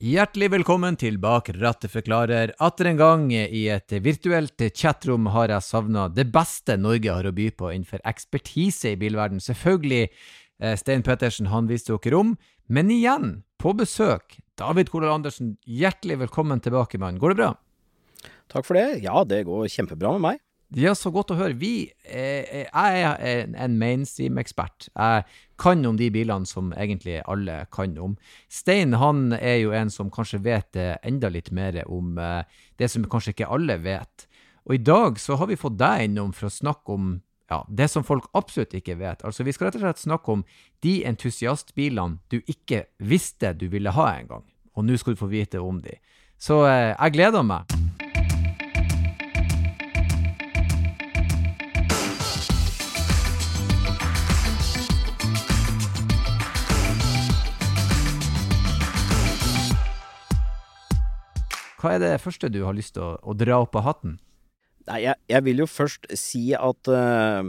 Hjertelig velkommen til Bak rattet forklarer. Atter en gang i et virtuelt chatrom har jeg savna det beste Norge har å by på innenfor ekspertise i bilverden. Selvfølgelig eh, Stein Pettersen, han viste dere om. Men igjen, på besøk, David Kolal Andersen, hjertelig velkommen tilbake, mann. Går det bra? Takk for det. Ja, det går kjempebra med meg. Ja, så godt å høre. Vi, eh, jeg er en mainstream-ekspert. Jeg kan om de bilene som egentlig alle kan om. Stein han er jo en som kanskje vet enda litt mer om eh, det som kanskje ikke alle vet. Og i dag så har vi fått deg innom for å snakke om ja, det som folk absolutt ikke vet. Altså, Vi skal rett og slett snakke om de entusiastbilene du ikke visste du ville ha engang. Og nå skal du få vite om de. Så eh, jeg gleder meg. Hva er det første du har lyst til å, å dra opp av hatten? Nei, jeg, jeg, vil jo først si at uh,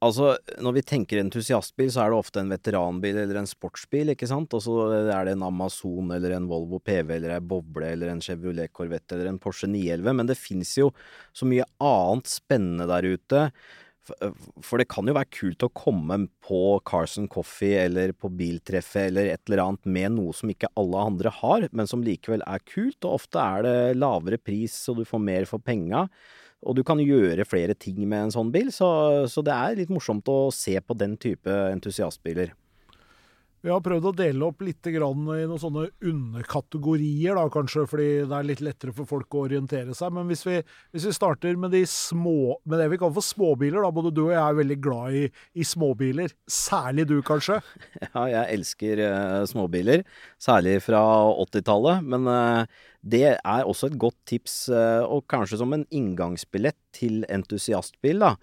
Altså, når vi tenker entusiastbil, så er det ofte en veteranbil eller en sportsbil, ikke sant? Og så er det en Amazon eller en Volvo PV eller en Boble eller en Chevrolet Corvette eller en Porsche 911. Men det fins jo så mye annet spennende der ute. For det kan jo være kult å komme på Carson Coffee eller på biltreffet eller et eller annet med noe som ikke alle andre har, men som likevel er kult. Og ofte er det lavere pris, så du får mer for penga. Og du kan gjøre flere ting med en sånn bil, så, så det er litt morsomt å se på den type entusiastbiler. Vi har prøvd å dele opp litt i noen sånne underkategorier, da, kanskje, fordi det er litt lettere for folk å orientere seg. Men hvis vi, hvis vi starter med, de små, med det vi kaller for småbiler, da. Både du og jeg er veldig glad i, i småbiler. Særlig du, kanskje? Ja, jeg elsker uh, småbiler. Særlig fra 80-tallet. Men uh, det er også et godt tips, uh, og kanskje som en inngangsbillett til entusiastbil, da.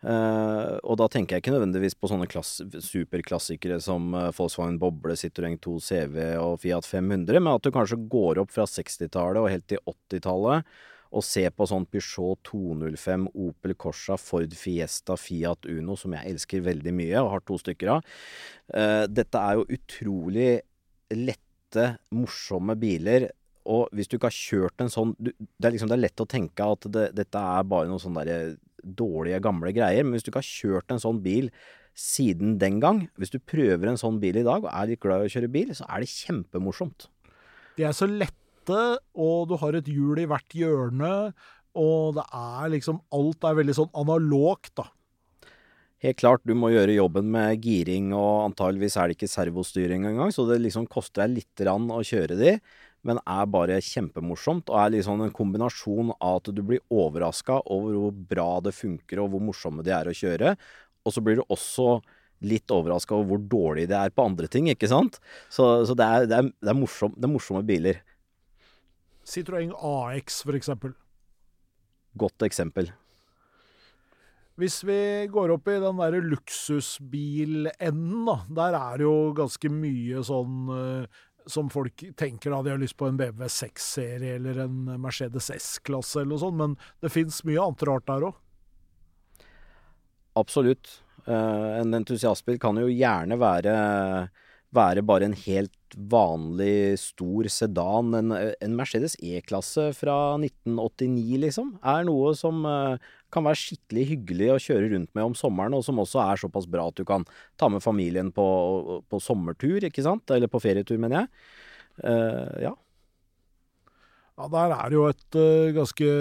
Uh, og da tenker jeg ikke nødvendigvis på sånne superklassikere som uh, Volkswagen Boble, Citroën 2 CV og Fiat 500, men at du kanskje går opp fra 60-tallet og helt til 80-tallet og ser på sånn Peugeot 205, Opel Corsa, Ford Fiesta, Fiat Uno, som jeg elsker veldig mye og har to stykker av. Uh, dette er jo utrolig lette, morsomme biler. Og hvis du ikke har kjørt en sånn du, det, er liksom, det er lett å tenke at det, dette er bare noe sånn derre dårlige, gamle greier. Men hvis du ikke har kjørt en sånn bil siden den gang, hvis du prøver en sånn bil i dag og er litt glad i å kjøre bil, så er det kjempemorsomt. De er så lette, og du har et hjul i hvert hjørne, og det er liksom Alt er veldig sånn analogt, da. Helt klart, du må gjøre jobben med giring, og antageligvis er det ikke servostyring engang, så det liksom koster deg lite grann å kjøre de men er bare kjempemorsomt. Og er liksom en kombinasjon av at du blir overraska over hvor bra det funker, og hvor morsomme de er å kjøre. Og så blir du også litt overraska over hvor dårlig det er på andre ting, ikke sant? Så, så det, er, det, er, det, er morsom, det, er, morsomme biler. Citroën AX, for eksempel. Godt eksempel. Hvis vi går opp i den derre luksusbilenden, da. Der er det jo ganske mye sånn uh, som folk tenker da de har lyst på en BMW 6-serie eller en Mercedes S-klasse eller noe sånt, men det fins mye annet rart der òg? Absolutt. Uh, en entusiastbil kan jo gjerne være, være bare en helt vanlig stor sedan. En, en Mercedes E-klasse fra 1989, liksom, er noe som uh, kan være skikkelig hyggelig å kjøre rundt med om sommeren, og som også er såpass bra at du kan ta med familien på, på sommertur, ikke sant? Eller på ferietur, mener jeg. Uh, ja. Ja, der er det jo et, uh, ganske,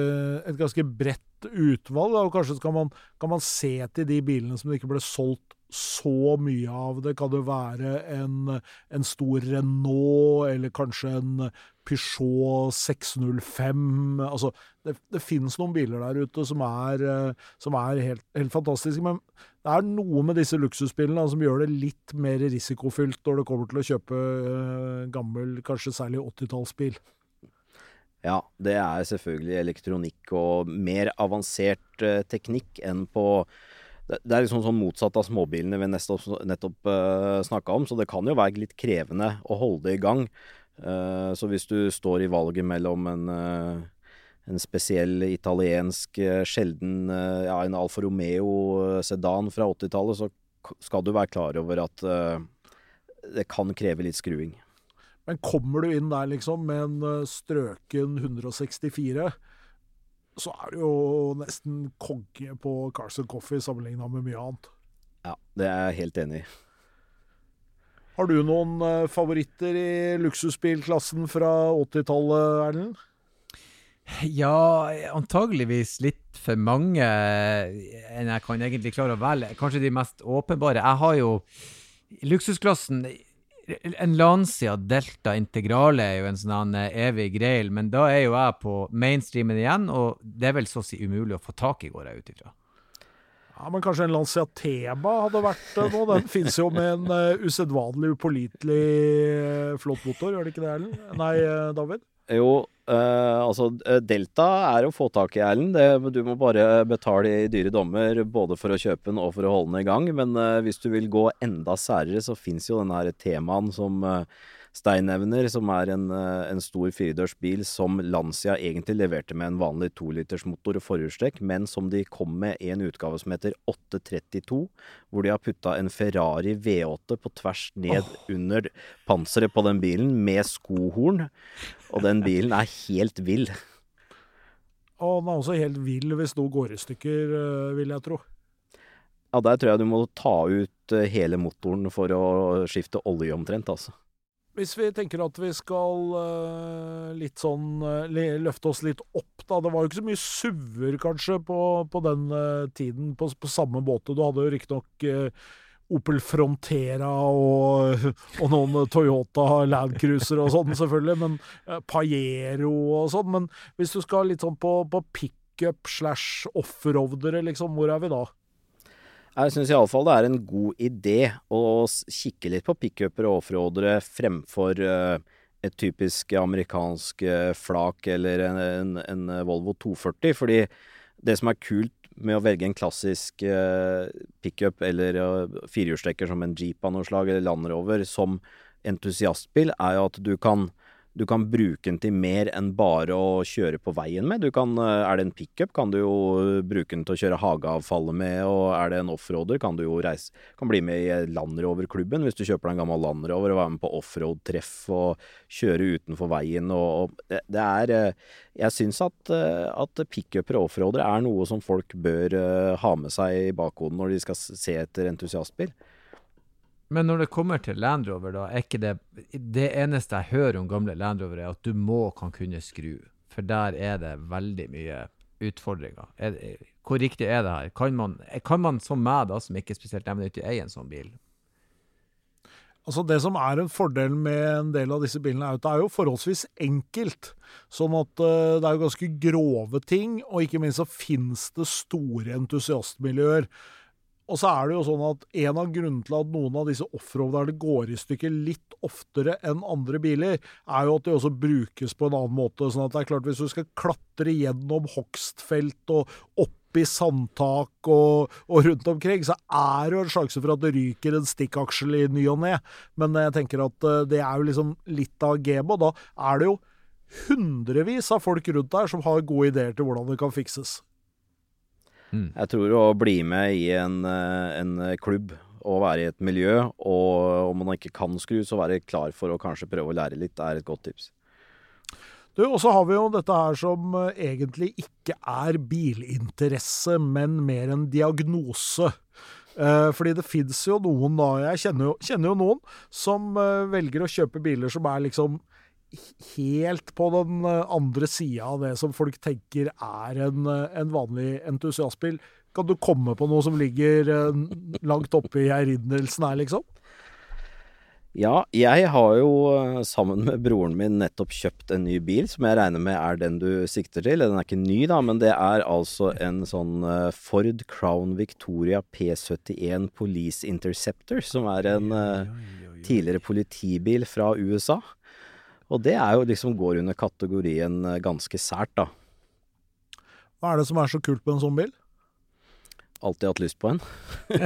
et ganske bredt utvalg, da, og kanskje kan man, kan man se til de bilene som det ikke ble solgt så mye av det. Kan det være en, en stor Renault, eller kanskje en Peugeot 605? Altså, det, det finnes noen biler der ute som er, som er helt, helt, fantastiske. Men det er noe med disse luksusbilene som gjør det litt mer risikofylt når det kommer til å kjøpe uh, gammel, kanskje særlig 80-tallsbil. Ja, det er selvfølgelig elektronikk og mer avansert uh, teknikk enn på det, er liksom sånn motsatt av småbilene vi nettopp, uh, eh, snakka om, så det kan jo være litt krevende å holde det i gang. Uh, så hvis du står i valget mellom en, uh, en spesiell italiensk, uh, sjelden ja, en Alfa Romeo sedan fra 80-tallet, så skal du være klar over at det kan kreve litt skruing. Men kommer du inn der liksom med en strøken 164, så er du jo nesten konge på Carson Coffee sammenligna med mye annet. Ja, det er jeg helt enig i. Har du noen eh, favoritter i luksusbilklassen fra 80-tallet, Erlend? Ja, antageligvis litt for mange enn jeg kan egentlig klare å velge. Kanskje de mest åpenbare. Jeg har jo luksusklassen en Lancia Delta Integrale er jo en sånn evig greil, men da er jo jeg på mainstreamen igjen, og det er vel så å si umulig å få tak i, går jeg ut ifra. Ja, Men kanskje en Lancia Teba hadde vært det noe? Den finnes jo med en uh, usedvanlig upålitelig uh, flott motor, gjør det ikke det, Erlend? Nei, uh, David? Jo, eh, altså Delta er å få tak i, Erlend. Du må bare betale i dyre dommer både for å kjøpe den og for å holde den i gang. Men eh, hvis du vil gå enda særere, så fins jo den her temaen som eh, Stein nevner, som er en, eh, en stor firedørs bil som Lancia egentlig leverte med en vanlig tolitersmotor og forhjulstrekk, men som de kom med en utgave som heter 832, hvor de har putta en Ferrari V8 på tvers ned under panseret på den bilen med skohorn. Og den bilen er helt vill. Og den er også helt vill hvis noe går i stykker, uh, vil jeg tro. Ja, der tror jeg du må ta ut eh, hele motoren for å skifte olje omtrent, altså. Hvis vi tenker at vi skal uh, litt sånn eh, løfte oss litt opp, da. Det var jo ikke så mye SUV-er kanskje på, på den uh, tiden, på, på samme båte. Du hadde jo riktignok uh, Opel Frontera og, og noen Toyota Land Cruiser og sånn, selvfølgelig, men uh, Pajero og sånn. Men hvis du skal litt sånn på, på pickup slash offroadere, liksom, hvor er vi da? Jeg syns iallfall det er en god idé å kikke litt på pickuper og offroadere fremfor eh, et typisk amerikansk eh, flak eller en, en, en Volvo 240. Fordi det som er kult med å velge en klassisk eh, pickup eller firehjulstrekker som en Jeep av noe slag, eller Land Rover, som entusiastbil, er jo at du kan du kan bruke den til mer enn bare å kjøre på veien med. Kan, eh, er det en pickup, kan du jo eh, bruke den til å kjøre hageavfallet med, og er det en offroader, kan du jo reise Kan bli med i Land Rover-klubben hvis du kjøper deg en gammel Land Rover og være med på offroad-treff og kjøre utenfor veien og, og det, det er eh, Jeg syns at, at pickuper og offroader er noe som folk bør ha med seg i bakhodet når de skal se etter entusiastbil. Men når det kommer til Land Rover, da, er ikke det Det eneste jeg hører om gamle Land Rover, er at du må kan kunne skru. For der er det veldig mye utfordringer. Er hvor riktig er det her? Kan man, kan man som meg, da, som ikke er spesielt evnenyttig, eie en sånn bil? Altså Det som er en fordel med en del av disse bilene, er at det er jo forholdsvis enkelt. Sånn at eh, det er jo ganske grove ting, og ikke minst så finnes det store entusiastmiljøer. Og så er det jo sånn at en av grunnene til at noen av disse offroaderne går i stykker litt oftere enn andre biler, er jo at de også brukes på en annen måte. Sånn at det er klart hvis du skal klatre gjennom hogstfelt og opp i sandtak og, og rundt omkring, så er det jo en sjanse for at det ryker en stikkaksjel i ny og ne. Men jeg tenker at eh, det er jo liksom litt av gamet, da er det jo hundrevis av folk rundt der som har gode ideer til hvordan det kan fikses. Jeg tror å bli med i en, eh, en klubb og være i et miljø, og om man ikke kan skru, så være klar for å kanskje prøve å lære litt, er et godt tips. Du, Og så har vi jo dette her som eh, egentlig ikke er bilinteresse, men mer en diagnose. Eh, fordi det fins jo noen, da, jeg kjenner jo, kjenner jo noen, som velger å kjøpe biler som er liksom helt på den eh, andre sida av det som folk tenker er en, eh, en vanlig entusiastbil. Kan du komme på noe som ligger eh, langt oppe i erindrelsen her, liksom? Ja, jeg har jo sammen med broren min nettopp kjøpt en ny bil, som jeg regner med er den du sikter til. Den er ikke ny, da, men det er altså en sånn Ford Crown Victoria P71 Police Interceptor, som er en tidligere politibil fra USA. Og det er jo liksom går under kategorien eh, ganske sært, da. Hva er det som er så kult med en sånn bil? Alltid hatt lyst på en.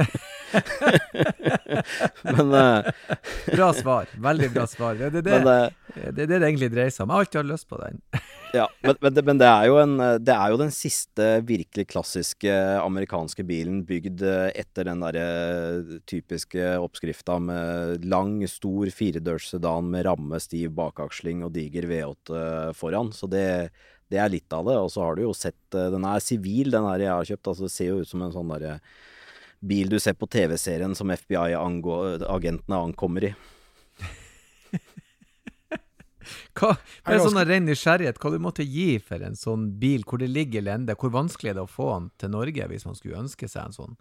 men uh, Bra svar. Veldig bra svar. Det er det, men, uh, det, det, det egentlig dreier seg om. Jeg har alltid hatt lyst på den. ja, men, men, det, men er en, det, er jo den siste virkelig klassiske amerikanske bilen bygd etter den derre typiske oppskrifta med lang, stor firedørs sedan med ramme, stiv bakaksling og diger V8 foran. Så det det er litt av det. Og så har du jo sett eh, Den er sivil, den her jeg har kjøpt. Altså, det ser jo ut som en sånn derre bil du ser på TV-serien som FBI-agentene ankommer i. hva, med sånn ren nysgjerrighet, hva du måtte gi for en sånn bil, hvor det ligger lende? Hvor vanskelig er det å få den til Norge, hvis man skulle ønske seg en sånn?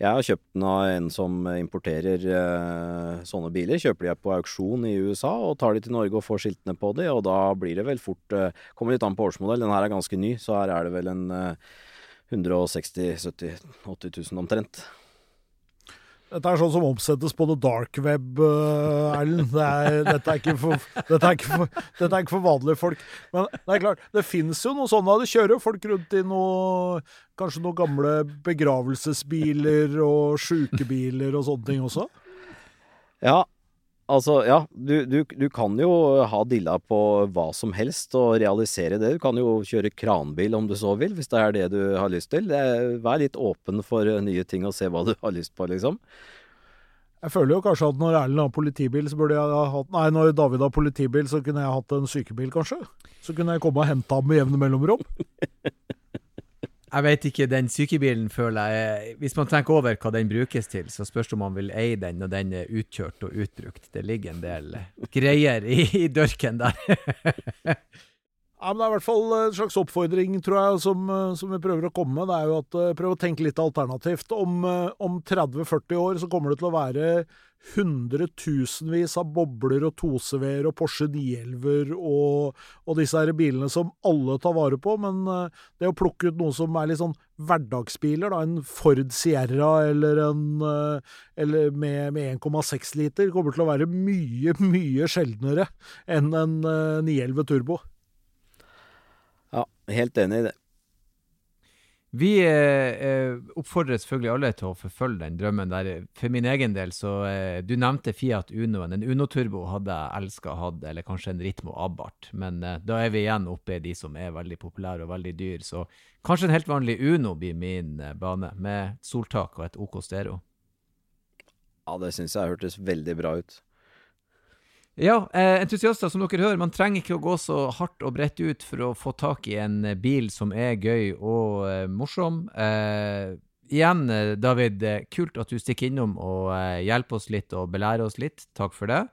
Jeg har kjøpt den av en som importerer eh, sånne biler. Kjøper de på auksjon i USA og tar de til Norge og får skiltene på de, og da blir det vel fort eh, Kommer litt an på årsmodell. Den her er ganske ny, så her er det vel en eh, 160 70 80 000 omtrent. Dette er sånn som omsettes på the dark web, uh, Erlend. Det dette, dette, dette, er ikke for vanlige folk. Men det er klart, det fins jo noe sånne. Det kjører jo folk rundt i noe Kanskje noen gamle begravelsesbiler og sjukebiler og sånne ting også? Ja, altså Ja, du, du, du, kan jo ha dilla på hva som helst og realisere det. Du kan jo kjøre kranbil om du så vil, hvis det er det du har lyst til. Vær litt åpen for nye ting og se hva du har lyst på, liksom. Jeg føler jo kanskje at når Erlend har politibil, så burde jeg ha hatt Nei, når David har politibil, så kunne jeg hatt en sykebil, kanskje. Så kunne jeg komme og hente ham med jevne mellomrom. Jeg vet ikke, den sykebilen føler jeg Hvis man tenker over hva den brukes til, så spørs det om man vil eie den når den er utkjørt og utbrukt. Det ligger en del greier i, i dørken der. Ja, men Det er i hvert fall en slags oppfordring, tror jeg, som, som vi prøver å komme med. Det er jo at uh, Prøv å tenke litt alternativt. Om, om 30-40 år så kommer det til å være hundretusenvis av bobler og toseveer og Porsche 911 og, og, disse her bilene som alle tar vare på, men det å plukke ut noe som er litt sånn hverdagsbiler, da, en Ford Sierra eller en eller med, med 1,6 liter, kommer til å være mye, mye sjeldnere enn en uh, 911 Turbo. Helt enig i det. Vi eh, eh, oppfordrer selvfølgelig alle til å forfølge den drømmen der. For min egen del, så eh, Du nevnte Fiat Unoen. En Uno Turbo hadde jeg elska å ha, eller kanskje en Ritmo Abarth. Men eh, da er vi igjen oppe i de som er veldig populære og veldig dyr, Så kanskje en helt vanlig Uno blir min eh, bane, med soltak og et OK stereo. Ja, det syns jeg hørtes veldig bra ut. Ja, eh, entusiaster, som dere hører, man trenger ikke å gå så hardt og bredt ut for å få tak i en eh, bil som er gøy og eh, morsom. Eh, igjen, David, kult at du stikker innom og hjelper oss litt og belærer oss litt. Takk for det.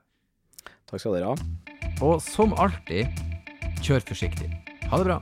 Takk skal dere ha. Og som alltid, kjør forsiktig. Ha det bra.